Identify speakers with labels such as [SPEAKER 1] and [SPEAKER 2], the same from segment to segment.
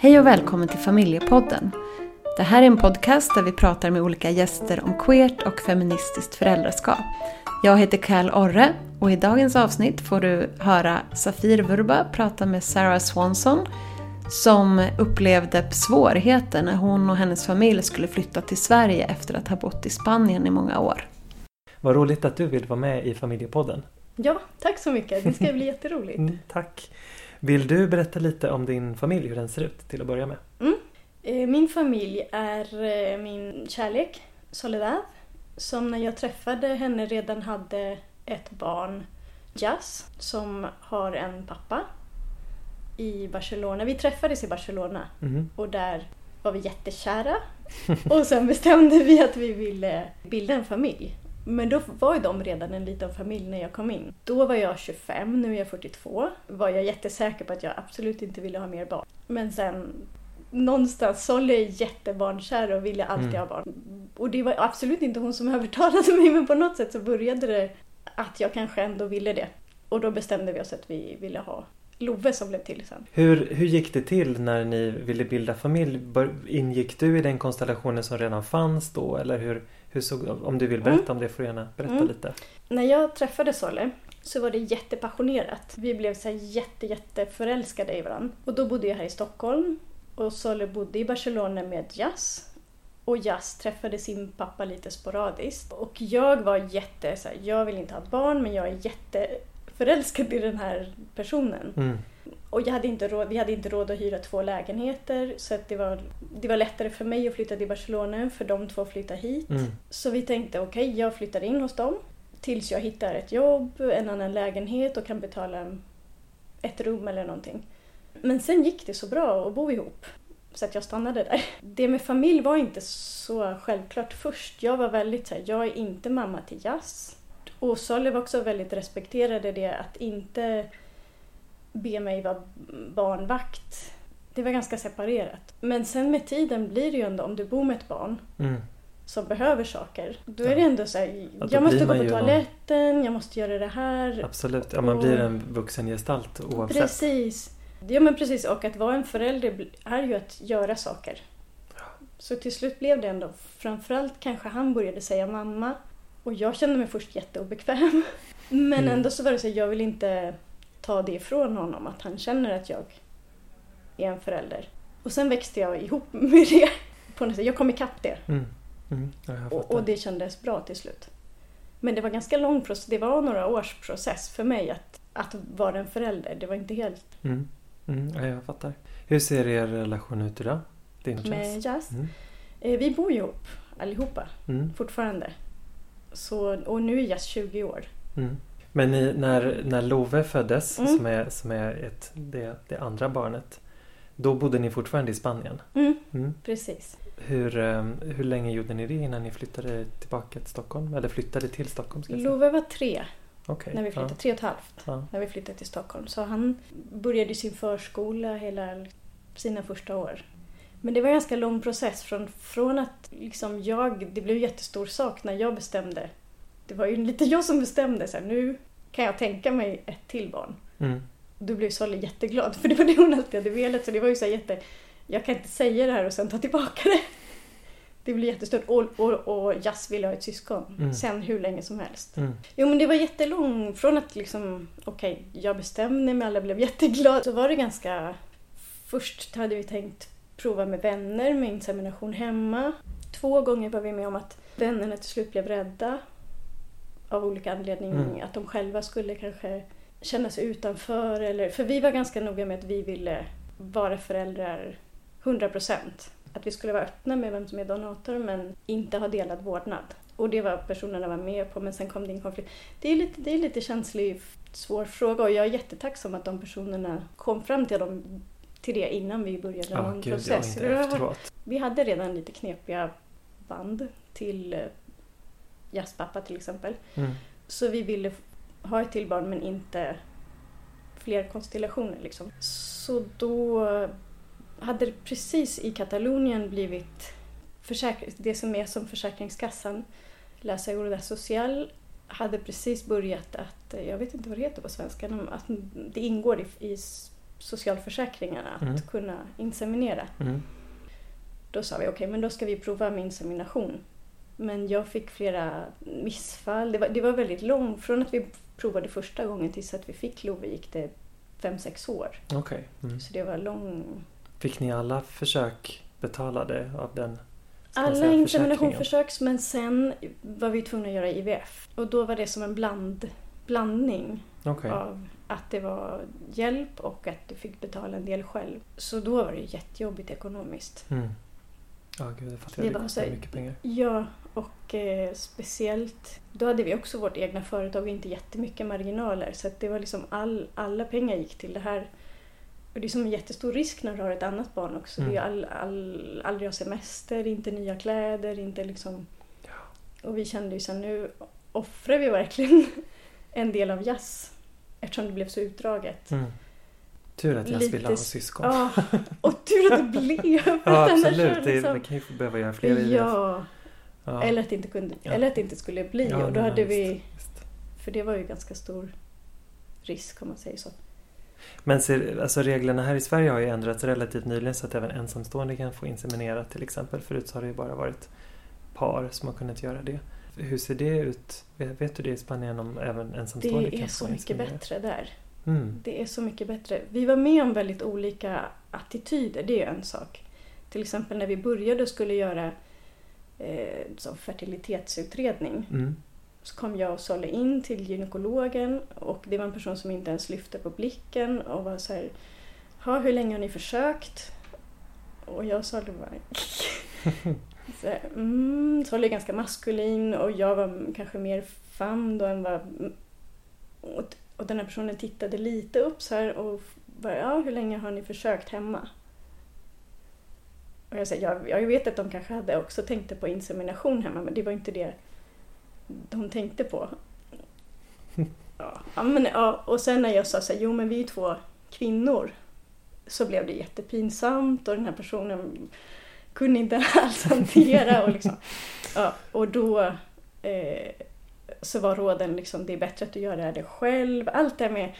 [SPEAKER 1] Hej och välkommen till Familjepodden. Det här är en podcast där vi pratar med olika gäster om queert och feministiskt föräldraskap. Jag heter Cal Orre och i dagens avsnitt får du höra Safir Vurba prata med Sarah Swanson som upplevde svårigheter när hon och hennes familj skulle flytta till Sverige efter att ha bott i Spanien i många år.
[SPEAKER 2] Vad roligt att du vill vara med i Familjepodden.
[SPEAKER 3] Ja, tack så mycket. Det ska bli jätteroligt.
[SPEAKER 2] Mm, tack. Vill du berätta lite om din familj, hur den ser ut till att börja med?
[SPEAKER 3] Mm. Eh, min familj är eh, min kärlek, Soledad, som när jag träffade henne redan hade ett barn, Jazz, som har en pappa i Barcelona. Vi träffades i Barcelona
[SPEAKER 2] Mm.
[SPEAKER 3] och där var vi jättekära. Och sen bestämde vi att vi ville bilda en familj. Men då var ju de redan en liten familj när jag kom in. Då var jag 25, nu är jag 42. Var jag jättesäker på att jag absolut inte ville ha mer barn. Men sen någonstans, Solly är jättebarnkär och ville alltid
[SPEAKER 2] Mm.
[SPEAKER 3] ha barn. Och det var absolut inte hon som övertalade mig men på något sätt så började det att jag kanske ändå ville det. Och då bestämde vi oss att vi ville ha Love som blev till sen.
[SPEAKER 2] Hur, hur gick det till när ni ville bilda familj? Ingick du i den konstellationen som redan fanns då? Eller hur, hur såg, om du vill berätta om det får du gärna berätta
[SPEAKER 3] Mm.
[SPEAKER 2] lite.
[SPEAKER 3] När jag träffade Solle så var det jättepassionerat. Vi blev så jätte, jätte förälskade i varandra. Och då bodde jag här i Stockholm och Solle bodde i Barcelona med Jazz. Och Jazz träffade sin pappa lite sporadiskt. Och jag var jätte så här, jag vill inte ha barn men jag är jätteförälskad i den här personen.
[SPEAKER 2] Mm.
[SPEAKER 3] Och jag hade inte råd, vi hade inte råd att hyra två lägenheter så att det, var, det var lättare för mig att flytta till Barcelona än för de två att flytta hit.
[SPEAKER 2] Mm.
[SPEAKER 3] Så vi tänkte okej, jag flyttar in hos dem tills jag hittar ett jobb, en annan lägenhet och kan betala ett rum eller någonting. Men sen gick det så bra att bo ihop så att jag stannade där. Det med familj var inte så självklart först. Jag var väldigt så här, jag är inte mamma till Jazz. Och Solly var också väldigt respekterade det att inte be mig vara barnvakt. Det var ganska separerat. Men sen med tiden blir det ju ändå, om du bor med ett barn
[SPEAKER 2] Mm.
[SPEAKER 3] som behöver saker. Då är det ändå så här,
[SPEAKER 2] Ja,
[SPEAKER 3] jag måste gå på
[SPEAKER 2] ju någon-
[SPEAKER 3] toaletten, jag måste göra det här.
[SPEAKER 2] Absolut. Ja, man blir en vuxen gestalt oavsett.
[SPEAKER 3] Precis. Ja men precis, och att vara en förälder är ju att göra saker. Så till slut blev det ändå, framförallt kanske han började säga mamma och jag kände mig först jätteobekväm. Men
[SPEAKER 2] Mm.
[SPEAKER 3] ändå så var det så, jag vill inte ta det ifrån honom, att han känner att jag är en förälder. Och sen växte jag ihop med det. På något sätt. Jag kom ikapp det.
[SPEAKER 2] Mm. Mm.
[SPEAKER 3] Och, och det kändes bra till slut. Men det var ganska lång process. Det var några års process för mig att, att vara en förälder. Det var inte helt
[SPEAKER 2] Mm. Mm. Ja, jag fattar. Hur ser er relation ut idag? Din
[SPEAKER 3] med jazz.
[SPEAKER 2] Mm.
[SPEAKER 3] Eh, Vi bor ihop allihopa
[SPEAKER 2] Mm.
[SPEAKER 3] fortfarande. Så, och nu är Jazz 20 år.
[SPEAKER 2] Men ni, när, när Love föddes,
[SPEAKER 3] Mm.
[SPEAKER 2] som är, som är ett, det, det andra barnet, då bodde ni fortfarande i Spanien?
[SPEAKER 3] Mm,
[SPEAKER 2] Mm.
[SPEAKER 3] precis.
[SPEAKER 2] Hur, eh, hur länge gjorde ni det innan ni flyttade tillbaka till Stockholm? Eller flyttade till Stockholm? Ska.
[SPEAKER 3] Love var tre
[SPEAKER 2] Okej.
[SPEAKER 3] när vi flyttade, tre och ett halvt
[SPEAKER 2] Ja.
[SPEAKER 3] när vi flyttade till Stockholm. Så han började sin förskola hela sina första år. Men det var en ganska lång process från, från att liksom jag, det blev en jättestor sak när jag bestämde. Det var ju lite jag som bestämde så här, nu kan jag tänka mig ett till barn.
[SPEAKER 2] Mm.
[SPEAKER 3] Då blev Solly jätteglad för det var det hon alltid hade velat. Så det var ju så här jätte... Jag kan inte säga det här och sen ta tillbaka det. Det blir jättestort. Och, och, och Jazz ville ha ett syskon.
[SPEAKER 2] Mm.
[SPEAKER 3] Sen hur länge som helst.
[SPEAKER 2] Mm.
[SPEAKER 3] Jo men det var jättelång. Från att liksom, okej, jag bestämde mig, alla blev jätteglada. Så var det ganska... Först hade vi tänkt prova med vänner med insemination hemma. Två gånger var vi med om att vännerna till slut blev rädda. Av olika anledningar.
[SPEAKER 2] Mm.
[SPEAKER 3] Att de själva skulle kanske känna sig utanför. Eller, för vi var ganska noga med att vi ville vara föräldrar 100 procent. Att vi skulle vara öppna med vem som är donator men inte ha delad vårdnad. Och det var personerna var med på men sen kom det in konflikt. Det är lite, det är lite känslig, svår fråga och jag är jättetacksam att de personerna kom fram till, dem, till det innan vi började
[SPEAKER 2] Ja,
[SPEAKER 3] någon
[SPEAKER 2] gud,
[SPEAKER 3] process. var- vi hade redan lite knepiga band till eh, jazzpappa till exempel.
[SPEAKER 2] Mm.
[SPEAKER 3] Så vi ville ha ett till barn men inte fler konstellationer. Liksom. Så då hade det precis i Katalonien blivit det som är som Försäkringskassan, La Seguridad Social, hade precis börjat att, jag vet inte vad det heter på svenska, att det ingår i, i socialförsäkringarna att
[SPEAKER 2] Mm.
[SPEAKER 3] kunna inseminera.
[SPEAKER 2] Mm.
[SPEAKER 3] Då sa vi okej, men då ska vi prova med insemination. Men jag fick flera missfall. Det var, det var väldigt långt. Från att vi provade första gången tills att vi fick Love gick det fem sex år.
[SPEAKER 2] Okej. Mm.
[SPEAKER 3] Så det var lång...
[SPEAKER 2] Fick ni alla försök betalade av den
[SPEAKER 3] Alla
[SPEAKER 2] säga,
[SPEAKER 3] insemination
[SPEAKER 2] försäkringen?
[SPEAKER 3] försöks men sen var vi tvungna att göra IVF. Och då var det som en bland, blandning
[SPEAKER 2] Okej.
[SPEAKER 3] av att det var hjälp och att du fick betala en del själv. Så då var det jättejobbigt ekonomiskt.
[SPEAKER 2] Mm. Ja, gud, jag fattar.
[SPEAKER 3] Det
[SPEAKER 2] Det,
[SPEAKER 3] var så-
[SPEAKER 2] mycket pengar.
[SPEAKER 3] Ja, och eh, speciellt då hade vi också vårt egna företag och inte jättemycket marginaler. Så det var liksom all, alla pengar gick till det här. Och det är som en jättestor risk när du har ett annat barn också. Det är ju all, all, aldrig ha semester, inte nya kläder, inte liksom... Och vi kände ju sen nu offrar vi verkligen en del av jazz eftersom det blev så utdraget.
[SPEAKER 2] Mm. Tur att jag ville ha syskon.
[SPEAKER 3] Ja, och tur att det blev!
[SPEAKER 2] Ja, absolut. Det,
[SPEAKER 3] liksom-
[SPEAKER 2] vi kan ju behöva göra fler IVF.
[SPEAKER 3] Ja,
[SPEAKER 2] Ja.
[SPEAKER 3] eller att det inte, kunde,
[SPEAKER 2] Ja.
[SPEAKER 3] eller att det inte skulle bli.
[SPEAKER 2] Ja,
[SPEAKER 3] och då hade vi,
[SPEAKER 2] visst.
[SPEAKER 3] för det var ju ganska stor risk om man säger så.
[SPEAKER 2] Men ser, alltså reglerna här i Sverige har ju ändrats relativt nyligen så att även ensamstående kan få inseminera till exempel. Förut så har det ju bara varit par som har kunnat göra det. Hur ser det ut? Vet, du det i Spanien om även ensamstående
[SPEAKER 3] Det
[SPEAKER 2] kan
[SPEAKER 3] är
[SPEAKER 2] få
[SPEAKER 3] så mycket
[SPEAKER 2] inseminera?
[SPEAKER 3] bättre där.
[SPEAKER 2] Mm.
[SPEAKER 3] Det är så mycket bättre. Vi var med om väldigt olika attityder, det är en sak. Till exempel när vi började och skulle göra eh, som fertilitetsutredning
[SPEAKER 2] Mm.
[SPEAKER 3] så kom jag och Solle in till gynekologen och det var en person som inte ens lyfte på blicken och var så här "Ha, hur länge har ni försökt? Och jag och Solle bara så här, mm, Solle är ganska maskulin och jag var kanske mer femme då än vad och, den här personen tittade lite upp så här och bara, ja hur länge har ni försökt hemma? Och jag säger, jag, jag vet att de kanske hade också tänkte på insemination hemma men det var inte det de tänkte på. Ja, ja, men, ja, och sen när jag sa så här, jo men vi är två kvinnor så blev det jättepinsamt och den här personen kunde inte alls hantera och liksom, ja, och då eh, så var råden liksom, det är bättre att du gör det här själv. Allt det här med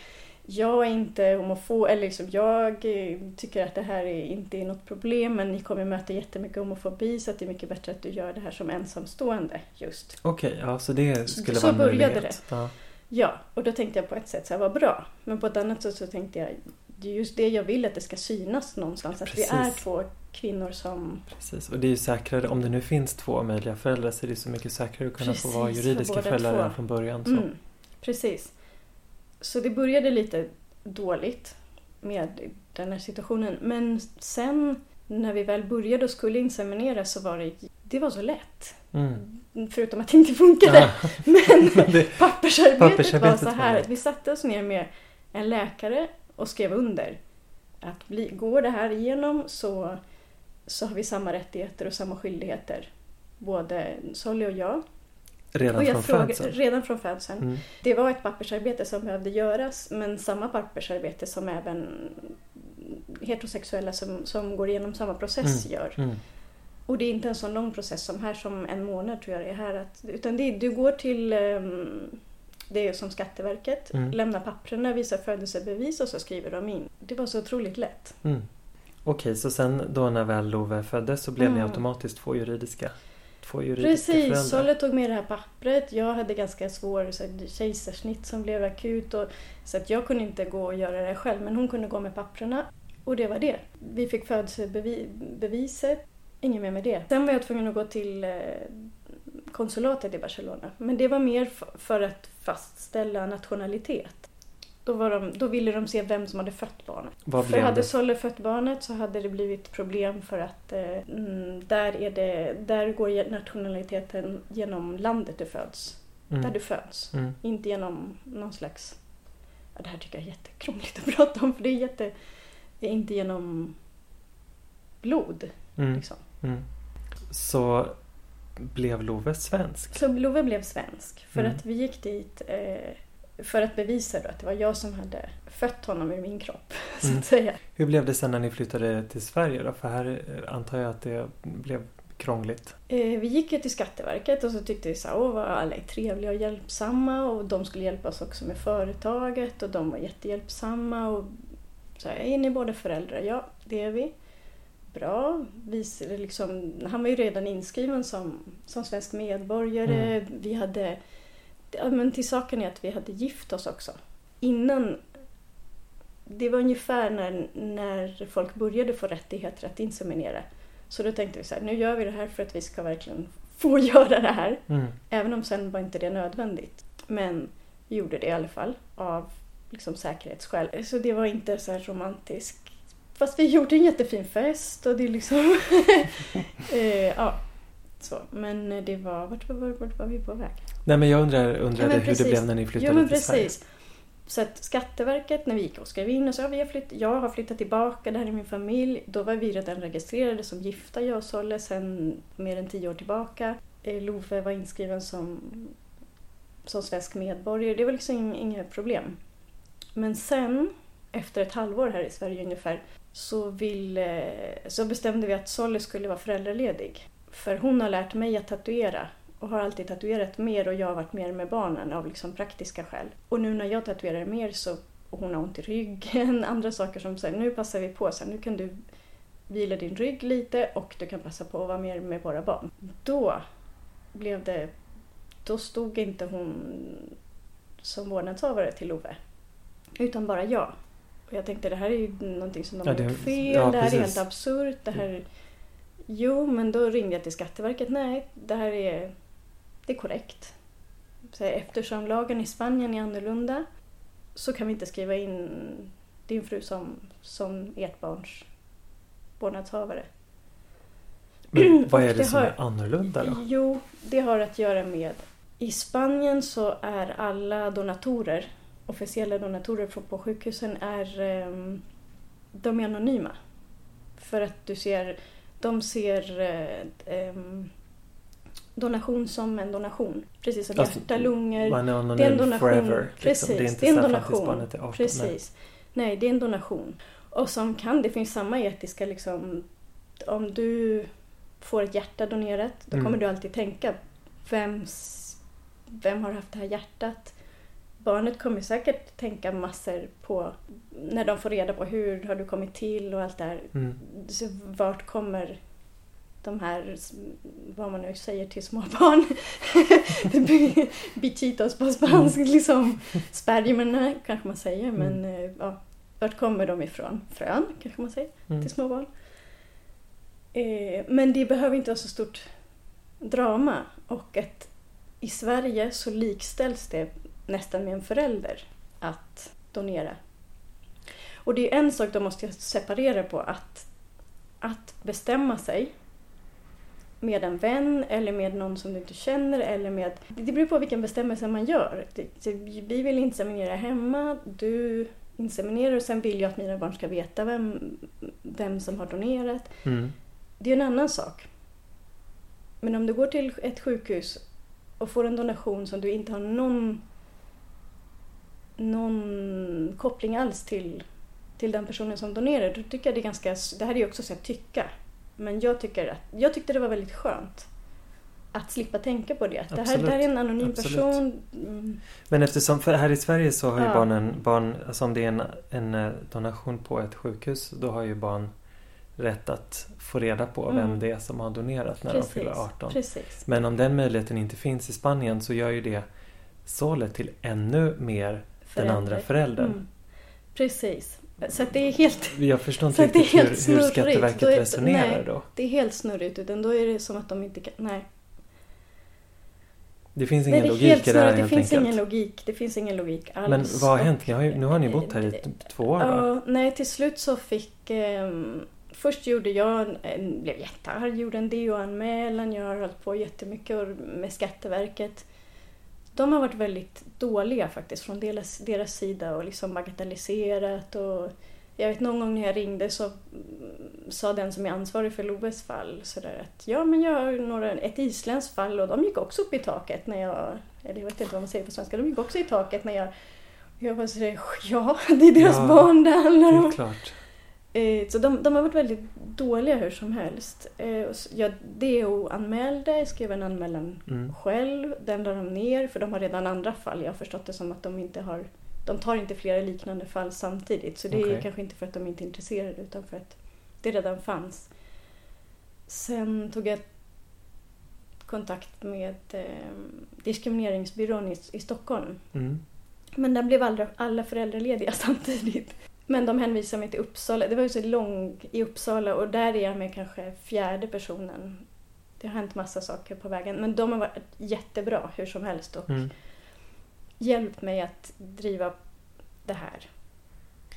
[SPEAKER 3] jag är inte homofob, eller liksom jag eh, tycker att det här är, inte är något problem men ni kommer möta jättemycket homofobi så att det är mycket bättre att du gör det här som ensamstående just.
[SPEAKER 2] Okej, ja så det skulle
[SPEAKER 3] Så
[SPEAKER 2] vara en
[SPEAKER 3] började
[SPEAKER 2] möjlighet. Ja.
[SPEAKER 3] Ja, och då tänkte jag på ett sätt så här, vad bra. Men på ett annat sätt så tänkte jag, det är just det jag vill att det ska synas någonstans. Att vi är två kvinnor som...
[SPEAKER 2] Precis, och det är ju säkrare om det nu finns två möjliga föräldrar så är det så mycket säkrare att kunna få vara
[SPEAKER 3] Precis, för
[SPEAKER 2] juridiska
[SPEAKER 3] båda
[SPEAKER 2] föräldrar
[SPEAKER 3] två.
[SPEAKER 2] redan från början. Så.
[SPEAKER 3] Mm, precis. Så det började lite dåligt med den här situationen. Men sen när vi väl började och skulle inseminera så var det, det var så lätt.
[SPEAKER 2] Mm.
[SPEAKER 3] Förutom att det inte funkade.
[SPEAKER 2] Ja.
[SPEAKER 3] Men
[SPEAKER 2] Det-
[SPEAKER 3] pappersarbetet,
[SPEAKER 2] Pappersarbetet
[SPEAKER 3] var så
[SPEAKER 2] var
[SPEAKER 3] här.
[SPEAKER 2] lätt.
[SPEAKER 3] Vi satte oss ner med en läkare och skrev under. Att bli, går det här igenom så, så har vi samma rättigheter och samma skyldigheter. Både Solly och jag.
[SPEAKER 2] Redan
[SPEAKER 3] och jag
[SPEAKER 2] från
[SPEAKER 3] frågade-
[SPEAKER 2] födseln.
[SPEAKER 3] Redan från födseln.
[SPEAKER 2] Mm.
[SPEAKER 3] Det var ett pappersarbete som behövde göras men samma pappersarbete som även heterosexuella som, som går igenom samma process
[SPEAKER 2] Mm.
[SPEAKER 3] gör.
[SPEAKER 2] Mm.
[SPEAKER 3] Och det är inte en sån lång process som här som en månad tror jag det är här. Att, utan det, du går till ehm, det är som Skatteverket,
[SPEAKER 2] Mm.
[SPEAKER 3] lämnar papperna, visar födelsebevis och så skriver de in. Det var så otroligt lätt.
[SPEAKER 2] Okej, så sen då när väl Love föddes så blev ni
[SPEAKER 3] Mm.
[SPEAKER 2] automatiskt två juridiska, två juridiska
[SPEAKER 3] Precis,
[SPEAKER 2] föräldrar?
[SPEAKER 3] Solle tog med det här pappret. Jag hade ganska svår så här, kejsarsnitt som blev akut. Och, så att jag kunde inte gå och göra det själv men hon kunde gå med papperna. Och det var det. Vi fick födelsebeviset. Inget mer med det. Sen var jag tvungen att gå till eh, konsulatet i Barcelona. Men det var mer för att fastställa nationalitet. Då, var de, då ville de se vem som hade fött barnet.
[SPEAKER 2] Vad
[SPEAKER 3] För hade? Solle fött barnet så hade det blivit problem för att eh, mm, där, är det, där går nationaliteten genom landet du föds. Där
[SPEAKER 2] Mm.
[SPEAKER 3] du föds.
[SPEAKER 2] Mm.
[SPEAKER 3] Inte genom någon slags... Ja, det här tycker jag är jättekrångligt att prata om för det är jätte... Det är inte genom blod.
[SPEAKER 2] Mm.
[SPEAKER 3] Liksom.
[SPEAKER 2] Mm. Så blev Love svensk?
[SPEAKER 3] Så Love blev svensk för
[SPEAKER 2] Mm.
[SPEAKER 3] att vi gick dit eh, för att bevisa då att det var jag som hade fött honom ur min kropp. Så
[SPEAKER 2] Mm.
[SPEAKER 3] att säga.
[SPEAKER 2] Hur blev det sen när ni flyttade till Sverige då? För här eh, antar jag att det blev krångligt.
[SPEAKER 3] Eh, vi gick ju till Skatteverket och så tyckte vi så här, åh vad alla är trevliga och hjälpsamma och de skulle hjälpa oss också med företaget och de var jättehjälpsamma och Så här, är ni båda föräldrar? Ja, det är vi. Bra. Vi, liksom, han var ju redan inskriven som, som svensk medborgare.
[SPEAKER 2] Mm.
[SPEAKER 3] Vi hade... Ja, men till saken är att vi hade gift oss också. Innan... Det var ungefär när, när folk började få rättigheter att inseminera. Så då tänkte vi så här, nu gör vi det här för att vi ska verkligen få göra det här.
[SPEAKER 2] Mm.
[SPEAKER 3] Även om sen var inte det nödvändigt. Men vi gjorde det i alla fall av liksom, säkerhetsskäl. Så det var inte så här romantiskt. Fast vi gjorde en jättefin fest och det liksom... eh, ja, så. Men det var... Vart var, vart, vart var vi på väg?
[SPEAKER 2] Nej men jag undrar, undrade
[SPEAKER 3] men
[SPEAKER 2] hur det
[SPEAKER 3] precis.
[SPEAKER 2] blev när ni flyttade
[SPEAKER 3] Jo men
[SPEAKER 2] till Sverige.
[SPEAKER 3] precis. Så att Skatteverket, när vi gick och skrev in och sa vi har flytt, jag har flyttat tillbaka, det här är min familj. Då var vi redan registrerade som gifta, jag och Solle, sen mer än tio år tillbaka. Eh, Love var inskriven som, som svensk medborgare. Det var liksom ing- inga problem. Men sen, efter ett halvår här i Sverige ungefär, så, ville, så bestämde vi att Solle skulle vara föräldraledig. För hon har lärt mig att tatuera och har alltid tatuerat mer och jag har varit mer med barnen av liksom praktiska skäl. Och nu när jag tatuerar mer så och hon har ont i ryggen, andra saker som säger nu passar vi på, så här, nu kan du vila din rygg lite och du kan passa på att vara mer med våra barn. Då blev det, då stod inte hon som vårdnadshavare till Love, utan bara jag. Och jag tänkte det här är ju någonting som de
[SPEAKER 2] Ja,
[SPEAKER 3] har gjort fel,
[SPEAKER 2] ja,
[SPEAKER 3] det här är helt absurt, det här... Jo, men då ringde jag till Skatteverket. Nej, det här är, det är korrekt. Eftersom lagen i Spanien är annorlunda så kan vi inte skriva in din fru som, som ert barns vårdnadshavare.
[SPEAKER 2] Men vad är det
[SPEAKER 3] det
[SPEAKER 2] som
[SPEAKER 3] har-
[SPEAKER 2] är annorlunda då?
[SPEAKER 3] Jo, det har att göra med... I Spanien så är alla donatorer, officiella donatorer på- på sjukhusen, är, ehm, de är anonyma. För att du ser, de ser eh, ehm, donation som en donation. Precis som
[SPEAKER 2] Alltså,
[SPEAKER 3] hjärta, lungor. Det är en donation.
[SPEAKER 2] forever. Liksom.
[SPEAKER 3] Precis,
[SPEAKER 2] Det är inte
[SPEAKER 3] det är en donation.
[SPEAKER 2] barnet är 18.
[SPEAKER 3] Precis. Nej, det är en donation. Och som kan, det finns samma etiska liksom, om du får ett hjärta donerat, då
[SPEAKER 2] Mm.
[SPEAKER 3] kommer du alltid tänka, vems, vem har haft det här hjärtat? Barnet kommer säkert tänka massor på, när de får reda på hur har du kommit till och allt det här.
[SPEAKER 2] Mm.
[SPEAKER 3] Så vart kommer de här, vad man nu säger till små barn, bichitos på spanska, liksom spermierna kanske man säger, men eh, ja, vart kommer de ifrån? Frön kanske man säger
[SPEAKER 2] Mm.
[SPEAKER 3] till små barn. Eh, men det behöver inte vara så stort drama och att i Sverige så likställs det nästan med en förälder att donera. Och det är en sak då måste separera på att, att bestämma sig med en vän eller med någon som du inte känner eller med... Det beror på vilken bestämmelse man gör. Vi vill inseminera hemma, du inseminerar och sen vill jag att mina barn ska veta vem, vem som har donerat.
[SPEAKER 2] Mm.
[SPEAKER 3] Det är en annan sak. Men om du går till ett sjukhus och får en donation som du inte har någon, någon koppling alls till, till den personen som donerar, då tycker jag det är ganska... Det här är ju också så att tycka. Men jag, tycker att, jag tyckte det var väldigt skönt att slippa tänka på det. Att Det här, det här är en anonym
[SPEAKER 2] Absolut.
[SPEAKER 3] person. Mm,
[SPEAKER 2] Men eftersom, för här i Sverige så har ju
[SPEAKER 3] Ja.
[SPEAKER 2] barnen, barn, alltså om det är en, en eh, donation på ett sjukhus, då har ju barn rätt att få reda på vem
[SPEAKER 3] Mm.
[SPEAKER 2] det är som har donerat när de fyller 18.
[SPEAKER 3] Precis.
[SPEAKER 2] Men om den möjligheten inte finns i Spanien så gör ju det sålet till ännu mer den andra
[SPEAKER 3] Förälder.
[SPEAKER 2] föräldern.
[SPEAKER 3] Mm. Precis. Så att det är helt...
[SPEAKER 2] Jag förstår inte
[SPEAKER 3] det
[SPEAKER 2] riktigt hur,
[SPEAKER 3] helt
[SPEAKER 2] hur. Skatteverket
[SPEAKER 3] Då är-
[SPEAKER 2] resonerar
[SPEAKER 3] nej.
[SPEAKER 2] då.
[SPEAKER 3] Det är helt snurrigt utan då är det som att de inte kan... Nej.
[SPEAKER 2] Det finns
[SPEAKER 3] Nej,
[SPEAKER 2] ingen
[SPEAKER 3] det är
[SPEAKER 2] logik
[SPEAKER 3] helt
[SPEAKER 2] i det här
[SPEAKER 3] snurrigt. Det
[SPEAKER 2] helt
[SPEAKER 3] finns
[SPEAKER 2] enkelt.
[SPEAKER 3] ingen logik. Det finns ingen logik alls.
[SPEAKER 2] Men vad har hänt? Har ju, nu har ni bott här i t- två år va?
[SPEAKER 3] Nej, till slut så fick... ehm, först gjorde jag, en- blev jättearg, gjorde en DO-anmälan. Jag har hållit på jättemycket med Skatteverket. De har varit väldigt dåliga faktiskt från deras, deras sida och liksom bagatelliserat. Och jag vet någon gång när jag ringde så mm, sa den som är ansvarig för Loves fall sådär att ja men jag har några, ett isländskt fall och de gick också upp i taket när jag, eller jag vet inte vad man säger på svenska, de gick också i taket när jag jag var sådär, ja det är deras
[SPEAKER 2] Ja,
[SPEAKER 3] barn det handlar om.
[SPEAKER 2] Klart.
[SPEAKER 3] Eh, Så de, de har varit väldigt dåliga hur som helst. Eh, Jag DO-anmälde, skrev en anmälan
[SPEAKER 2] Mm.
[SPEAKER 3] själv. Den la de ner för de har redan andra fall. Jag har förstått det som att de inte har de tar inte flera liknande fall samtidigt. Så det
[SPEAKER 2] Okej.
[SPEAKER 3] är kanske inte för att de inte är intresserade utan för att det redan fanns. Sen tog jag kontakt med eh, diskrimineringsbyrån i, i Stockholm.
[SPEAKER 2] Mm.
[SPEAKER 3] Men där blev alla, alla föräldralediga samtidigt. Men de hänvisade mig till Uppsala. Det var ju så långt i Uppsala och där är jag med kanske fjärde personen. Det har hänt massa saker på vägen. Men de har varit jättebra hur som helst och
[SPEAKER 2] Mm.
[SPEAKER 3] hjälpt mig att driva det här.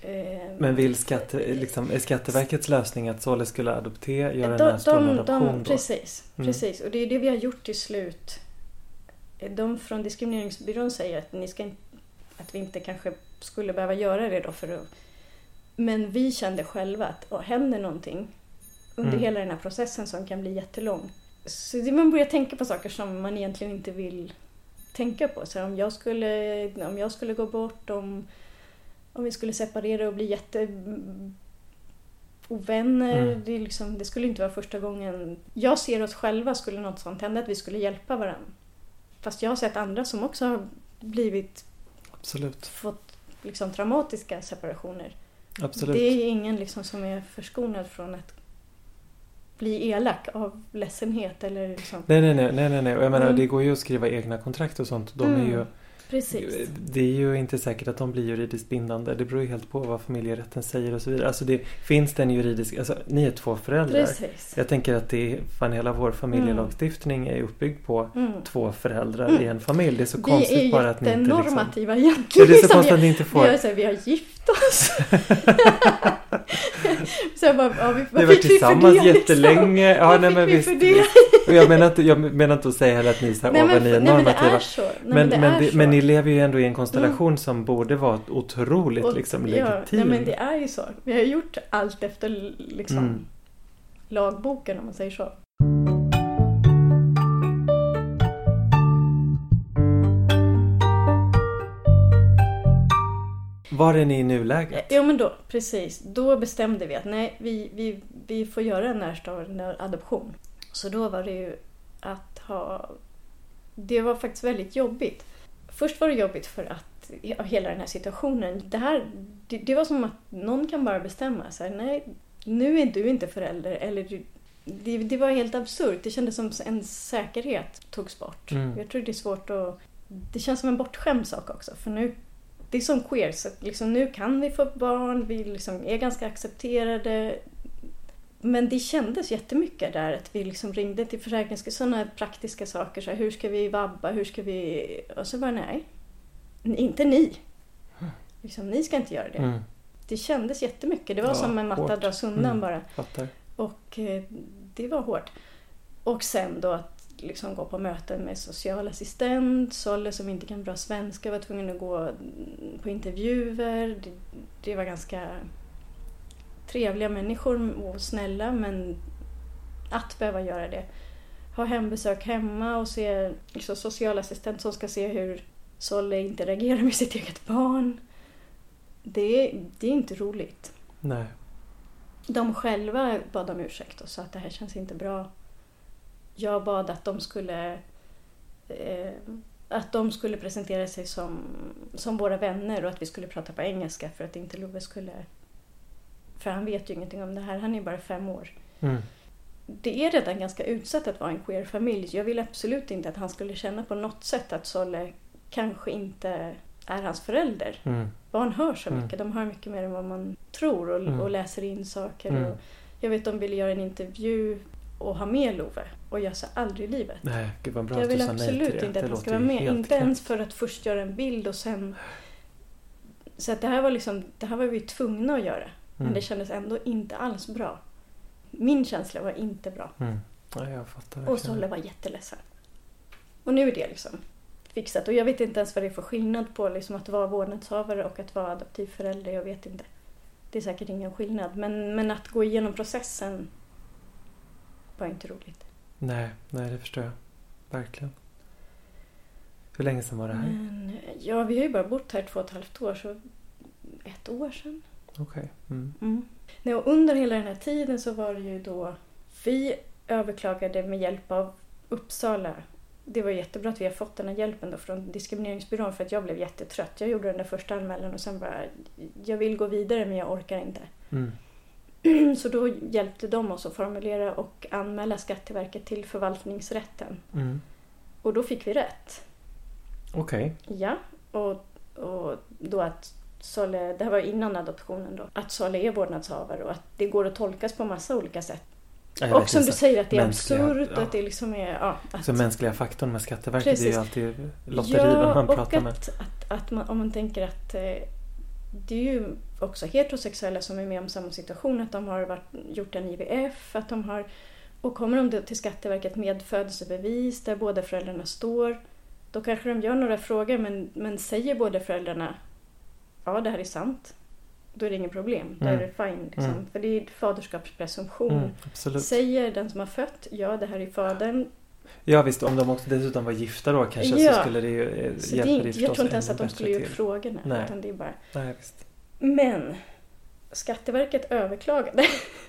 [SPEAKER 3] Eh,
[SPEAKER 2] Men vill skatte, liksom, är Skatteverkets lösning att Solle skulle adoptera, göra en
[SPEAKER 3] de,
[SPEAKER 2] närstående
[SPEAKER 3] de,
[SPEAKER 2] adoption
[SPEAKER 3] de,
[SPEAKER 2] då?
[SPEAKER 3] Precis,
[SPEAKER 2] Mm.
[SPEAKER 3] precis. Och det är det vi har gjort till slut. De från diskrimineringsbyrån säger att, ni ska, att vi inte kanske skulle behöva göra det då för att... Men vi kände själva att åh, händer någonting under
[SPEAKER 2] Mm.
[SPEAKER 3] hela den här processen som kan bli jättelång. Så man börjar tänka på saker som man egentligen inte vill tänka på. Så om, jag skulle, om jag skulle gå bort, om, om vi skulle separera och bli jätte ovänner.
[SPEAKER 2] Mm.
[SPEAKER 3] Det, liksom, det skulle inte vara första gången. Jag ser oss själva, skulle något sånt hända, att vi skulle hjälpa varandra. Fast jag har sett andra som också har blivit,
[SPEAKER 2] Absolut.
[SPEAKER 3] fått liksom traumatiska separationer.
[SPEAKER 2] Absolut.
[SPEAKER 3] Det är ingen liksom som är förskonad från att bli elak av ledsenhet eller liksom.
[SPEAKER 2] Nej, nej, nej, nej, nej. Och jag menar,
[SPEAKER 3] Mm.
[SPEAKER 2] det går ju att skriva egna kontrakt och sånt. De är
[SPEAKER 3] Mm.
[SPEAKER 2] ju,
[SPEAKER 3] Precis.
[SPEAKER 2] det är ju inte säkert att de blir juridiskt bindande. Det beror ju helt på vad familjerätten säger och så vidare. Alltså det finns det en juridisk, alltså ni är två föräldrar.
[SPEAKER 3] Precis.
[SPEAKER 2] Jag tänker att det är, fan hela vår familjelagstiftning är uppbyggd på
[SPEAKER 3] Mm.
[SPEAKER 2] två föräldrar
[SPEAKER 3] Mm.
[SPEAKER 2] i en familj. Det är så
[SPEAKER 3] Vi
[SPEAKER 2] konstigt
[SPEAKER 3] är
[SPEAKER 2] bara att ni inte liksom...
[SPEAKER 3] jättenormativa
[SPEAKER 2] Ja,
[SPEAKER 3] egentligen.
[SPEAKER 2] det är så
[SPEAKER 3] Liksom,
[SPEAKER 2] konstigt att
[SPEAKER 3] vi-
[SPEAKER 2] ni inte
[SPEAKER 3] Vi
[SPEAKER 2] får...
[SPEAKER 3] har, så här, vi har gift oss. så jag bara, ja, vi, vad
[SPEAKER 2] har varit
[SPEAKER 3] fick vi för
[SPEAKER 2] tillsammans
[SPEAKER 3] det, liksom?
[SPEAKER 2] jättelänge. Ja,
[SPEAKER 3] Vad
[SPEAKER 2] nej,
[SPEAKER 3] fick vi
[SPEAKER 2] visst,
[SPEAKER 3] för det?
[SPEAKER 2] Och jag menar inte, jag menar inte att säga heller att ni är så här,
[SPEAKER 3] Nej men,
[SPEAKER 2] ni är
[SPEAKER 3] nej, men
[SPEAKER 2] normativa.
[SPEAKER 3] är så. Nej,
[SPEAKER 2] Men, men,
[SPEAKER 3] det
[SPEAKER 2] men ni lever ju ändå i en konstellation som borde vara otroligt
[SPEAKER 3] Och-
[SPEAKER 2] liksom
[SPEAKER 3] ja,
[SPEAKER 2] legitim.
[SPEAKER 3] nej, men det är ju så. Vi har gjort allt efter liksom,
[SPEAKER 2] Mm.
[SPEAKER 3] lagboken om man säger så.
[SPEAKER 2] Var är ni i nuläget?
[SPEAKER 3] Ja men då, precis. Då bestämde vi att nej, vi, vi, vi får göra en närstående adoption. Så då var det ju att ha... Det var faktiskt väldigt jobbigt. Först var det jobbigt för att ja, hela den här situationen. Det, här, det, det var som att någon kan bara bestämma så här, nej, nu är du inte förälder. Eller du, det, det var helt absurt. Det kändes som en säkerhet togs bort.
[SPEAKER 2] Mm.
[SPEAKER 3] Jag tror det är svårt att... Det känns som en bortskämd sak också. För nu, det är som queer, så liksom nu kan vi få barn, vi liksom är ganska accepterade. Men det kändes jättemycket där att vi liksom ringde till Försäkringskassan, sådana praktiska saker. Så här, hur ska vi vabba, hur ska vi... Och så bara nej. Inte ni. Liksom, ni ska inte göra det.
[SPEAKER 2] Mm,
[SPEAKER 3] Det kändes jättemycket. Det var
[SPEAKER 2] Ja,
[SPEAKER 3] som en matta
[SPEAKER 2] hårt.
[SPEAKER 3] dras undan
[SPEAKER 2] Mm.
[SPEAKER 3] bara.
[SPEAKER 2] fattar.
[SPEAKER 3] Och eh, det var hårt. Och sen då att liksom gå på möten med socialassistent, Solle som inte kan bra svenska var tvungen att gå på intervjuer. Det, det var ganska trevliga människor och snälla men att behöva göra det. Ha hembesök hemma och se liksom, socialassistent som ska se hur Solle interagerar med sitt eget barn. Det, det är inte roligt.
[SPEAKER 2] Nej.
[SPEAKER 3] De själva bad om ursäkt och sa att det här känns inte bra. Jag bad att de skulle eh, att de skulle presentera sig som, som våra vänner och att vi skulle prata på engelska för att inte Love skulle... För han vet ju ingenting om det här, han är bara fem år.
[SPEAKER 2] Mm.
[SPEAKER 3] Det är redan ganska utsatt att vara en queer familj. Jag vill absolut inte att han skulle känna på något sätt att Solle kanske inte är hans förälder.
[SPEAKER 2] Mm.
[SPEAKER 3] Barn hör så
[SPEAKER 2] Mm.
[SPEAKER 3] mycket. De hör mycket mer än vad man tror och,
[SPEAKER 2] Mm.
[SPEAKER 3] och läser in saker.
[SPEAKER 2] Mm.
[SPEAKER 3] Och jag vet de ville göra en intervju och ha med Love. Och jag sa aldrig i livet.
[SPEAKER 2] Nej, gud vad bra
[SPEAKER 3] jag vill absolut inte att han ska vara med. Inte
[SPEAKER 2] knäppt.
[SPEAKER 3] ens för att först göra en bild och sen... Så att det här var liksom, det här var vi tvungna att göra. Men
[SPEAKER 2] Mm.
[SPEAKER 3] det kändes ändå inte alls bra. Min känsla var inte bra.
[SPEAKER 2] Mm. Ja, jag fattar
[SPEAKER 3] Och. Solle var jätteledsen. Och nu är det liksom fixat. Och jag vet inte ens vad det är för skillnad på liksom att vara vårdnadshavare och att vara adoptivförälder. Jag vet inte. Det är säkert ingen skillnad. Men, men att gå igenom processen var inte roligt.
[SPEAKER 2] Nej, nej det förstår jag. Verkligen. Hur länge sedan var det här?
[SPEAKER 3] Men, ja, vi har ju bara bott här två och ett halvt år. Så ett år sedan.
[SPEAKER 2] Okej. Mm.
[SPEAKER 3] Mm. Nej, och under hela den här tiden så var det ju då vi överklagade med hjälp av Uppsala det var jättebra att vi har fått den här hjälpen då från diskrimineringsbyrån för att jag blev jättetrött. Jag gjorde den där första anmälan och sen bara, jag vill gå vidare men jag orkar inte.
[SPEAKER 2] Mm.
[SPEAKER 3] Så då hjälpte de oss att formulera och anmäla Skatteverket till förvaltningsrätten.
[SPEAKER 2] Mm.
[SPEAKER 3] Och då fick vi rätt.
[SPEAKER 2] Okej.
[SPEAKER 3] Ja, och, och då att Sale, det här var innan adoptionen då, att Sale är vårdnadshavare och att det går att tolkas på massa olika sätt.
[SPEAKER 2] Ja,
[SPEAKER 3] Och som du säger att det är absurt
[SPEAKER 2] ja.
[SPEAKER 3] att det liksom är... Ja, att,
[SPEAKER 2] Så mänskliga faktorn med Skatteverket är
[SPEAKER 3] Precis.
[SPEAKER 2] ju alltid lotteri
[SPEAKER 3] ja,
[SPEAKER 2] man pratar
[SPEAKER 3] att,
[SPEAKER 2] med.
[SPEAKER 3] att, att man, om man tänker att eh, det är ju också heterosexuella som är med om samma situation, att de har varit, gjort en IVF, att de har... Och kommer de till Skatteverket med födelsebevis där båda föräldrarna står, då kanske de gör några frågor men, men säger båda föräldrarna ja det här är sant, då är det inget problem. Då är
[SPEAKER 2] Mm.
[SPEAKER 3] det fine. Liksom.
[SPEAKER 2] Mm.
[SPEAKER 3] För det är faderskapspresumtion.
[SPEAKER 2] Mm.
[SPEAKER 3] Säger den som har fött, ja det här är fadern,
[SPEAKER 2] Ja visst, om de också dessutom var gifta då kanske
[SPEAKER 3] Ja.
[SPEAKER 2] så skulle det ju eh,
[SPEAKER 3] Så det
[SPEAKER 2] hjälpa förstås
[SPEAKER 3] jag tror inte ens att de skulle
[SPEAKER 2] till.
[SPEAKER 3] frågorna.
[SPEAKER 2] Nej.
[SPEAKER 3] Utan det är bara...
[SPEAKER 2] Nej, visst.
[SPEAKER 3] Men Skatteverket överklagade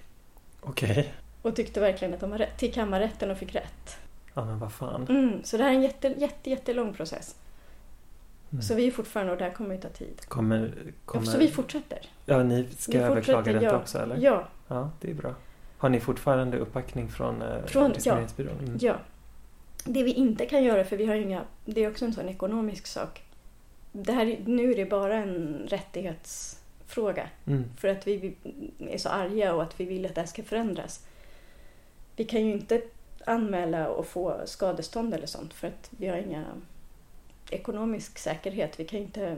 [SPEAKER 2] Okej.
[SPEAKER 3] och tyckte verkligen att de har rätt till kammarrätten och fick rätt.
[SPEAKER 2] Ja men vad fan.
[SPEAKER 3] Mm, så det här är en jätte, jätte, jättelång process.
[SPEAKER 2] Mm.
[SPEAKER 3] Så vi är fortfarande, och det här kommer ju ta tid.
[SPEAKER 2] Kommer, kommer...
[SPEAKER 3] Så vi fortsätter.
[SPEAKER 2] Ja, ni ska
[SPEAKER 3] vi
[SPEAKER 2] överklaga detta
[SPEAKER 3] ja.
[SPEAKER 2] också eller?
[SPEAKER 3] Ja,
[SPEAKER 2] Ja, det är bra. Har ni fortfarande uppbackning från, eh,
[SPEAKER 3] Från- ja.
[SPEAKER 2] Diskrimineringsbyrån? Mm.
[SPEAKER 3] ja. Det vi inte kan göra, för vi har inga... Det är också en sån ekonomisk sak. Det här, är- nu är det bara en rättighetsfråga.
[SPEAKER 2] Mm.
[SPEAKER 3] För att vi är så arga och att vi vill att det här ska förändras. Vi kan ju inte anmäla och få skadestånd eller sånt för att vi har inga ekonomisk säkerhet. Vi kan inte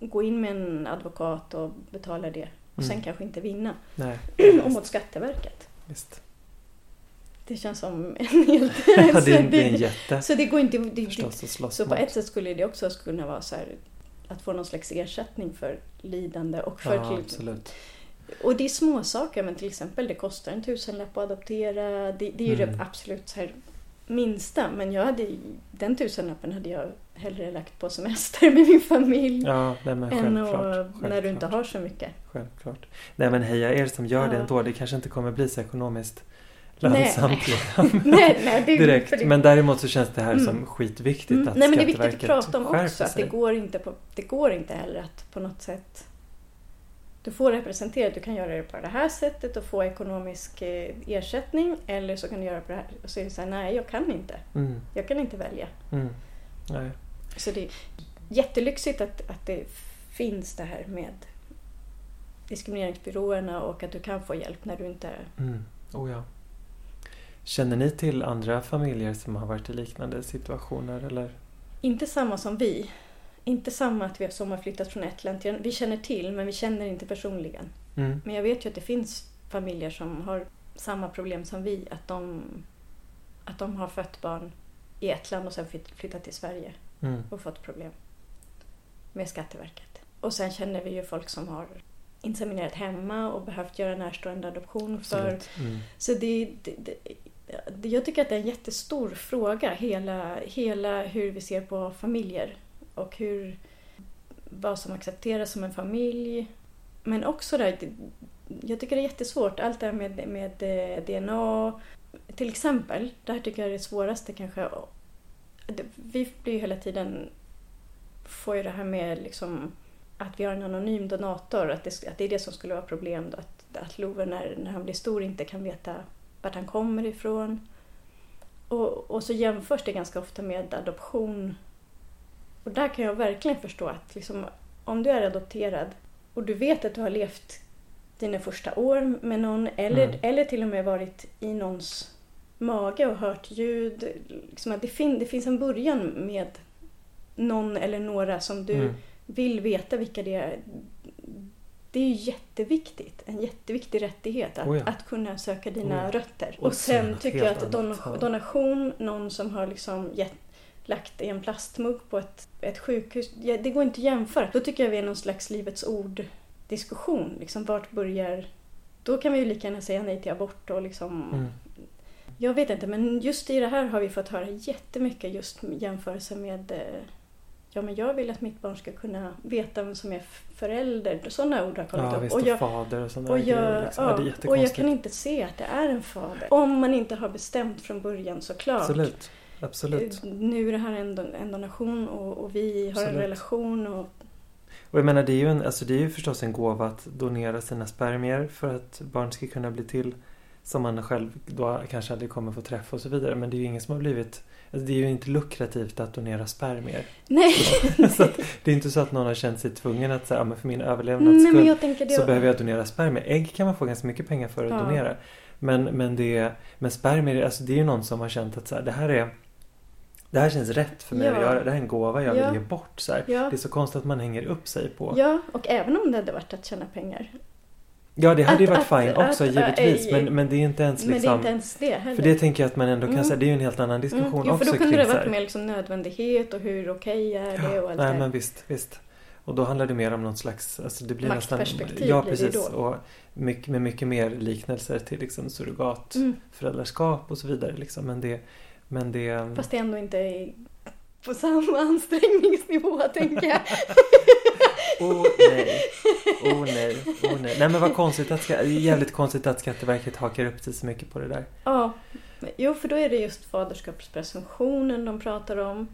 [SPEAKER 3] gå in med en advokat och betala det och sen
[SPEAKER 2] Mm.
[SPEAKER 3] kanske inte vinna.
[SPEAKER 2] Nej,
[SPEAKER 3] Och mot Skatteverket.
[SPEAKER 2] visst.
[SPEAKER 3] Det känns som en.
[SPEAKER 2] Ja,
[SPEAKER 3] så
[SPEAKER 2] det, är, det är en
[SPEAKER 3] det-
[SPEAKER 2] jätte
[SPEAKER 3] Så det går inte... Det, det,
[SPEAKER 2] förstås slåss
[SPEAKER 3] så på ett sätt skulle det också kunna vara så här att få någon slags ersättning för lidande och för
[SPEAKER 2] Ja, absolut.
[SPEAKER 3] Och det är små saker men till exempel det kostar en tusenlapp att adoptera. Det, det är ju
[SPEAKER 2] Mm.
[SPEAKER 3] det absolut så här minsta. Men jag hade, den tusenlappen hade jag hellre lagt på semester med min familj.
[SPEAKER 2] Ja, nej, men
[SPEAKER 3] än
[SPEAKER 2] självklart.
[SPEAKER 3] att, när du inte
[SPEAKER 2] självklart,
[SPEAKER 3] har så mycket.
[SPEAKER 2] Självklart. Nej men heja er som gör det
[SPEAKER 3] Ja.
[SPEAKER 2] ändå. Det kanske inte kommer bli så ekonomiskt lönsamt
[SPEAKER 3] nej, nej, det,
[SPEAKER 2] direkt.
[SPEAKER 3] det,
[SPEAKER 2] Men däremot så känns det här
[SPEAKER 3] Mm.
[SPEAKER 2] som skitviktigt
[SPEAKER 3] Mm,
[SPEAKER 2] att
[SPEAKER 3] Nej men det är viktigt att prata om också. Att det går, inte på, det går inte heller att på något sätt... Du får representera, du kan göra det på det här sättet och få ekonomisk eh, ersättning. Eller så kan du göra på det här. Och så är det så här, nej jag kan inte.
[SPEAKER 2] Mm,
[SPEAKER 3] Jag kan inte välja.
[SPEAKER 2] mm. Nej.
[SPEAKER 3] Så det är jättelyxigt att, att det finns det här med diskrimineringsbyråerna och att du kan få hjälp när du inte...
[SPEAKER 2] Mm. Oh, ja. Känner ni till andra familjer som har varit i liknande situationer eller?
[SPEAKER 3] Inte samma som vi. Inte samma att vi som har flyttat från ett land till Vi känner till men vi känner inte personligen.
[SPEAKER 2] Mm.
[SPEAKER 3] Men jag vet ju att det finns familjer som har samma problem som vi. Att de, att de har fött barn i ett land och sen flytt- flyttat till Sverige
[SPEAKER 2] Mm.
[SPEAKER 3] och fått problem med Skatteverket. Och sen känner vi ju folk som har inseminerat hemma och behövt göra närstående adoption för.
[SPEAKER 2] Mm.
[SPEAKER 3] Så det, det, det, jag tycker att det är en jättestor fråga, hela, hela hur vi ser på familjer och hur, vad som accepteras som en familj. Men också det- jag tycker det är jättesvårt, allt det här med, med eh, DNA. Till exempel, det här tycker jag är det svåraste kanske. Vi blir ju hela tiden, får ju det här med liksom att vi har en anonym donator, att det, att det är det som skulle vara problem att, att Love när, när han blir stor inte kan veta vart han kommer ifrån. Och, och så jämförs det ganska ofta med adoption. Och där kan jag verkligen förstå att liksom, om du är adopterad och du vet att du har levt dina första år med någon eller,
[SPEAKER 2] Mm.
[SPEAKER 3] eller till och med varit i någons mage och hört ljud. Liksom att det, fin, det finns en början med någon eller några som du
[SPEAKER 2] Mm.
[SPEAKER 3] vill veta vilka det är. Det är ju jätteviktigt. En jätteviktig rättighet att,
[SPEAKER 2] Oh ja.
[SPEAKER 3] att kunna söka dina
[SPEAKER 2] Oh ja.
[SPEAKER 3] rötter.
[SPEAKER 2] Och
[SPEAKER 3] Och sen tycker jag att don,
[SPEAKER 2] annat, ja.
[SPEAKER 3] donation, någon som har liksom gett, lagt i en plastmugg på ett, ett sjukhus, ja, det går inte att jämföra. Då tycker jag vi är någon slags Livets ord-diskussion. Liksom, vart börjar... Då kan vi ju lika gärna säga nej till abort och liksom...
[SPEAKER 2] Mm.
[SPEAKER 3] Jag vet inte, men just i det här har vi fått höra jättemycket just jämförelse med eh, Ja, men jag vill att mitt barn ska kunna veta vem som är förälder. Sådana ord har kommit
[SPEAKER 2] Ja
[SPEAKER 3] upp.
[SPEAKER 2] visst,
[SPEAKER 3] och jag,
[SPEAKER 2] fader och sådana
[SPEAKER 3] och
[SPEAKER 2] grejer.
[SPEAKER 3] jag,
[SPEAKER 2] Liksom. Ja,
[SPEAKER 3] ja, och jag kan inte se att det är en fader. Om man inte har bestämt från början såklart.
[SPEAKER 2] Absolut. Absolut.
[SPEAKER 3] Nu är det här en, en donation och, och vi har en
[SPEAKER 2] Absolut.
[SPEAKER 3] relation och
[SPEAKER 2] Och jag menar det är ju, en, alltså det är ju förstås en gåva att donera sina spermier för att barn ska kunna bli till som man själv då kanske aldrig kommer få träffa och så vidare. Men det är ju ingen som har blivit Alltså det är ju inte lukrativt att donera spermier.
[SPEAKER 3] Nej,
[SPEAKER 2] så det är inte så att någon har känt sig tvungen att säga, men för min överlevnads skull
[SPEAKER 3] det.
[SPEAKER 2] så behöver jag donera spermier. Ägg kan man få ganska mycket pengar för att
[SPEAKER 3] Ja.
[SPEAKER 2] donera. Men, men, det, men spermier, alltså det är ju någon som har känt att så här, det här är det här känns rätt för mig
[SPEAKER 3] Ja.
[SPEAKER 2] att göra. Det här är en gåva jag
[SPEAKER 3] Ja.
[SPEAKER 2] vill ge bort. Så.
[SPEAKER 3] Ja.
[SPEAKER 2] Det är så konstigt att man hänger upp sig på.
[SPEAKER 3] Ja, och även om det hade varit att tjäna pengar.
[SPEAKER 2] Ja, det hade ju
[SPEAKER 3] Att-
[SPEAKER 2] varit
[SPEAKER 3] att-
[SPEAKER 2] fine
[SPEAKER 3] att-
[SPEAKER 2] också
[SPEAKER 3] att-
[SPEAKER 2] givetvis.
[SPEAKER 3] äh,
[SPEAKER 2] Men, men det är inte ens
[SPEAKER 3] Men det är
[SPEAKER 2] liksom...
[SPEAKER 3] inte ens det heller.
[SPEAKER 2] För det tänker jag att man ändå kan
[SPEAKER 3] Mm.
[SPEAKER 2] säga, det är ju en helt annan diskussion
[SPEAKER 3] Mm. Jo,
[SPEAKER 2] också
[SPEAKER 3] för då kunde det varit mer liksom nödvändighet och hur okej är det och allt
[SPEAKER 2] Nej
[SPEAKER 3] det
[SPEAKER 2] men visst, visst. Och då handlar det mer om något slags, alltså det blir
[SPEAKER 3] Maktperspektiv
[SPEAKER 2] Ja precis. Och mycket, med mycket mer liknelser till liksom surrogatföräldraskap
[SPEAKER 3] Mm.
[SPEAKER 2] och så vidare. Liksom. Men det... Men det
[SPEAKER 3] Fast det ändå inte är på samma ansträngningsnivå tänker jag.
[SPEAKER 2] Oh nej. Oh nej. Oh nej. Nej men vad konstigt att, ska- jävligt konstigt att Skatteverket hakar upp sig så mycket på det där.
[SPEAKER 3] Ja, jo för då är det just faderskapspresumtionen de pratar om.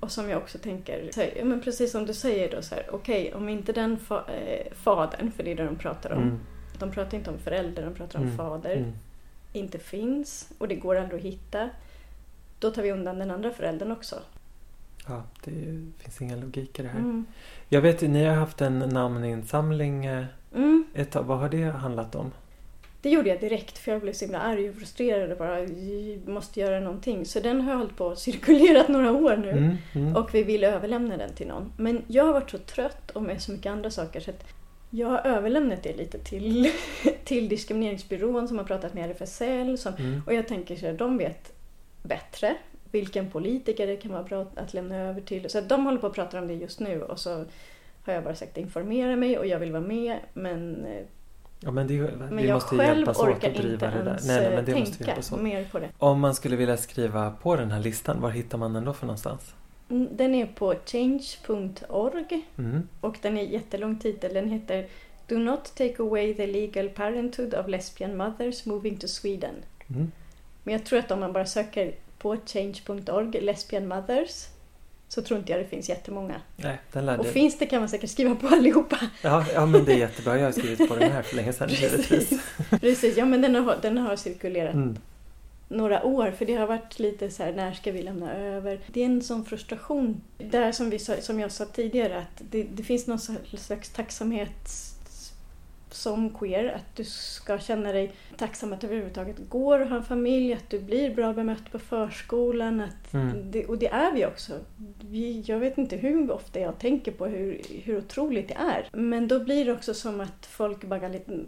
[SPEAKER 3] Och som jag också tänker, här, men precis som du säger då så här, okej om inte den fa- eh, fadern, för det är det de pratar om.
[SPEAKER 2] Mm.
[SPEAKER 3] De pratar inte om förälder, de pratar om
[SPEAKER 2] Mm.
[SPEAKER 3] fader.
[SPEAKER 2] Mm.
[SPEAKER 3] Inte finns och det går aldrig att hitta. Då tar vi undan den andra föräldern också.
[SPEAKER 2] Ja, det finns ingen logik i det här.
[SPEAKER 3] Mm.
[SPEAKER 2] Jag vet ju, ni har haft en namninsamling eh,
[SPEAKER 3] Mm.
[SPEAKER 2] ett. Vad har det handlat om?
[SPEAKER 3] Det gjorde jag direkt för jag blev så himla arg och frustrerad och bara "Jag måste göra någonting. Så den har hållit på och cirkulerat några år nu.
[SPEAKER 2] Mm, mm.
[SPEAKER 3] Och vi ville överlämna den till någon. Men jag har varit så trött och med så mycket andra saker så att jag har överlämnat det lite till, till diskrimineringsbyrån som har pratat med RFSL. Som,
[SPEAKER 2] Mm.
[SPEAKER 3] och jag tänker så här, de vet bättre vilken politiker det kan vara bra att lämna över till. Så de håller på att prata om det just nu och så har jag bara sagt informera mig och jag vill vara med men, eh,
[SPEAKER 2] Ja, men det,
[SPEAKER 3] men
[SPEAKER 2] vi
[SPEAKER 3] jag
[SPEAKER 2] måste
[SPEAKER 3] själv
[SPEAKER 2] hjälpas åt
[SPEAKER 3] orkar
[SPEAKER 2] att driva
[SPEAKER 3] inte
[SPEAKER 2] det
[SPEAKER 3] ens
[SPEAKER 2] Nej, nej, men
[SPEAKER 3] eh,
[SPEAKER 2] det måste vi
[SPEAKER 3] tänka
[SPEAKER 2] hjälpas åt.
[SPEAKER 3] mer på det.
[SPEAKER 2] Om man skulle vilja skriva på den här listan, var hittar man den då för någonstans?
[SPEAKER 3] Mm, Den är på change.org
[SPEAKER 2] Mm.
[SPEAKER 3] och den är jättelång titel. Den heter Do not take away the legal parenthood of lesbian mothers moving to Sweden.
[SPEAKER 2] Mm.
[SPEAKER 3] Men jag tror att om man bara söker på change.org, lesbian mothers, så tror inte jag det finns jättemånga.
[SPEAKER 2] Nej, den lärde
[SPEAKER 3] Och finns det kan man säkert skriva på allihopa.
[SPEAKER 2] Ja, ja, men det är jättebra. Jag har skrivit på den här för länge sedan givetvis.
[SPEAKER 3] Precis, ja men den har, den har cirkulerat
[SPEAKER 2] Mm.
[SPEAKER 3] några år för det har varit lite så här, när ska vi lämna över? Det är en sån frustration. Där som, vi som jag sa tidigare att det, det finns någon slags tacksamhet som queer, att du ska känna dig tacksam att du överhuvudtaget går och har en familj, att du blir bra bemött på förskolan. Att
[SPEAKER 2] Mm.
[SPEAKER 3] det, och det är vi också. Vi, jag vet inte hur ofta jag tänker på hur, hur otroligt det är. Men då blir det också som att folk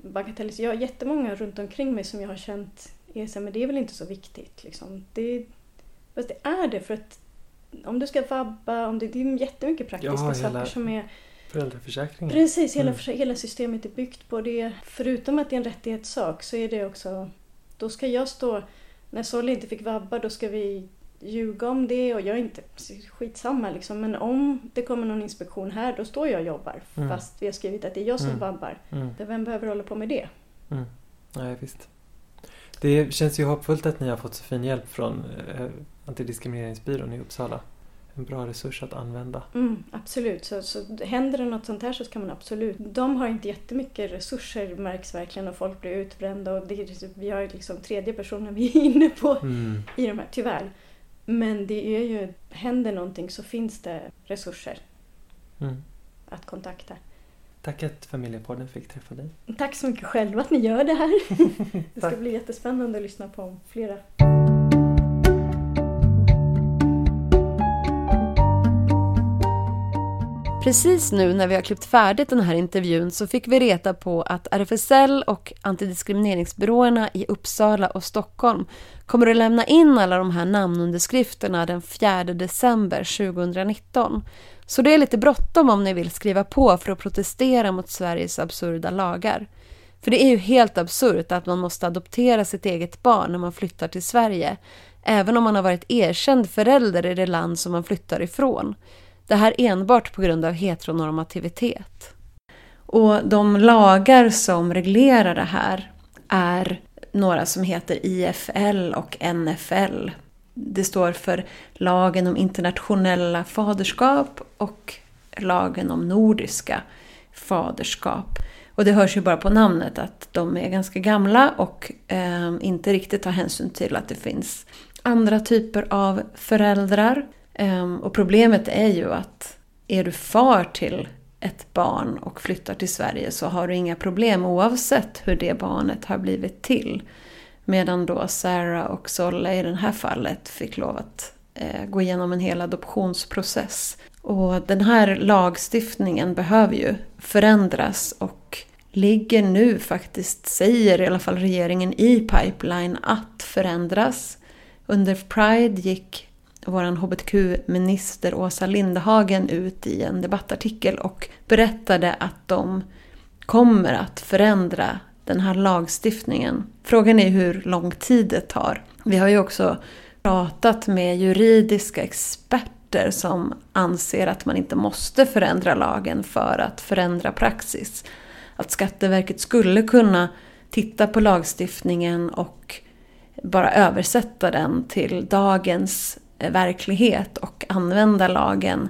[SPEAKER 3] bagatelliserar. Jag har jättemånga runt omkring mig som jag har känt är så här, men det är väl inte så viktigt. Liksom. Det, fast det är det för att om du ska vabba, om det, det är jättemycket praktiska
[SPEAKER 2] Ja,
[SPEAKER 3] saker som är
[SPEAKER 2] Föräldraförsäkringen.
[SPEAKER 3] Precis, hela,
[SPEAKER 2] Mm.
[SPEAKER 3] hela systemet är byggt på det. Förutom att det är en rättighetssak så är det också... Då ska jag stå... När Solly inte fick vabba då ska vi ljuga om det och jag är inte... Skitsamma liksom. Men om det kommer någon inspektion här då står jag och jobbar.
[SPEAKER 2] Mm.
[SPEAKER 3] Fast vi har skrivit att det är jag som
[SPEAKER 2] Mm.
[SPEAKER 3] vabbar.
[SPEAKER 2] Mm.
[SPEAKER 3] Vem behöver hålla på med det?
[SPEAKER 2] Mm. Nej, visst. Det känns ju hoppfullt att ni har fått så fin hjälp från eh, Antidiskrimineringsbyrån i Uppsala. En bra resurs att använda.
[SPEAKER 3] Mm, absolut. Så, så händer det något sånt här så ska man absolut... De har inte jättemycket resurser märks verkligen och folk blir utbrända och det, är- vi har liksom tredje personen vi är inne på
[SPEAKER 2] Mm.
[SPEAKER 3] i de här, tyvärr. Men det är ju, händer någonting så finns det resurser
[SPEAKER 2] Mm.
[SPEAKER 3] att kontakta.
[SPEAKER 2] Tack att Familjepodden fick träffa dig.
[SPEAKER 3] Tack så mycket själva att ni gör det här. Det ska bli jättespännande att lyssna på flera.
[SPEAKER 1] Precis nu när vi har klippt färdigt den här intervjun så fick vi reda på att RFSL och antidiskrimineringsbyråerna i Uppsala och Stockholm kommer att lämna in alla de här namnunderskrifterna den 4 december 2019. Så det är lite bråttom om ni vill skriva på för att protestera mot Sveriges absurda lagar. För det är ju helt absurt att man måste adoptera sitt eget barn när man flyttar till Sverige, även om man har varit erkänd förälder i det land som man flyttar ifrån. Det här enbart på grund av heteronormativitet. Och de lagar som reglerar det här är några som heter IFL och NFL. det står för lagen om internationella faderskap och lagen om nordiska faderskap. Och det hörs ju bara på namnet att de är ganska gamla och eh, inte riktigt tar hänsyn till att det finns andra typer av föräldrar. Ehm, och problemet är ju att är du far till ett barn och flyttar till Sverige så har du inga problem oavsett hur det barnet har blivit till. Medan då Sarah och Solle i det här fallet fick lov att eh, gå igenom en hel adoptionsprocess. Och den här lagstiftningen behöver ju förändras och ligger nu faktiskt, säger i alla fall regeringen i pipeline, att förändras. Under Pride gick vår hbtq-minister Åsa Lindhagen ut i en debattartikel och berättade att de kommer att förändra den här lagstiftningen. Frågan är hur lång tid det tar. Vi har ju också pratat med juridiska experter som anser att man inte måste förändra lagen för att förändra praxis. Att Skatteverket skulle kunna titta på lagstiftningen och bara översätta den till dagens Eh, verklighet och använda lagen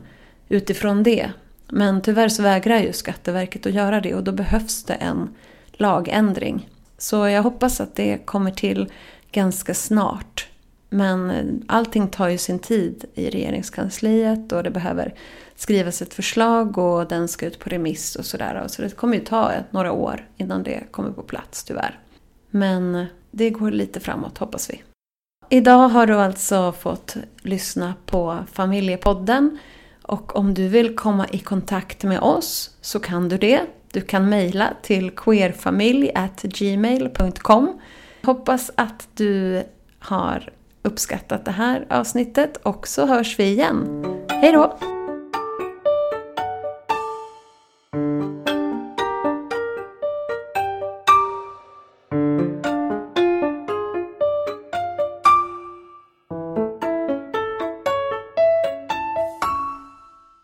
[SPEAKER 1] utifrån det. Men tyvärr så vägrar ju Skatteverket att göra det och då behövs det en lagändring. Så jag hoppas att det kommer till ganska snart. Men eh, allting tar ju sin tid i regeringskansliet och det behöver skrivas ett förslag och den ska ut på remiss och sådär. Så det kommer ju ta några år innan det kommer på plats tyvärr. Men eh, det går lite framåt hoppas vi. Idag har du alltså fått lyssna på Familjepodden och om du vill komma i kontakt med oss så kan du det. Du kan mejla till queerfamilj.gmail.com Hoppas att du har uppskattat det här avsnittet och så hörs vi igen. Hej då!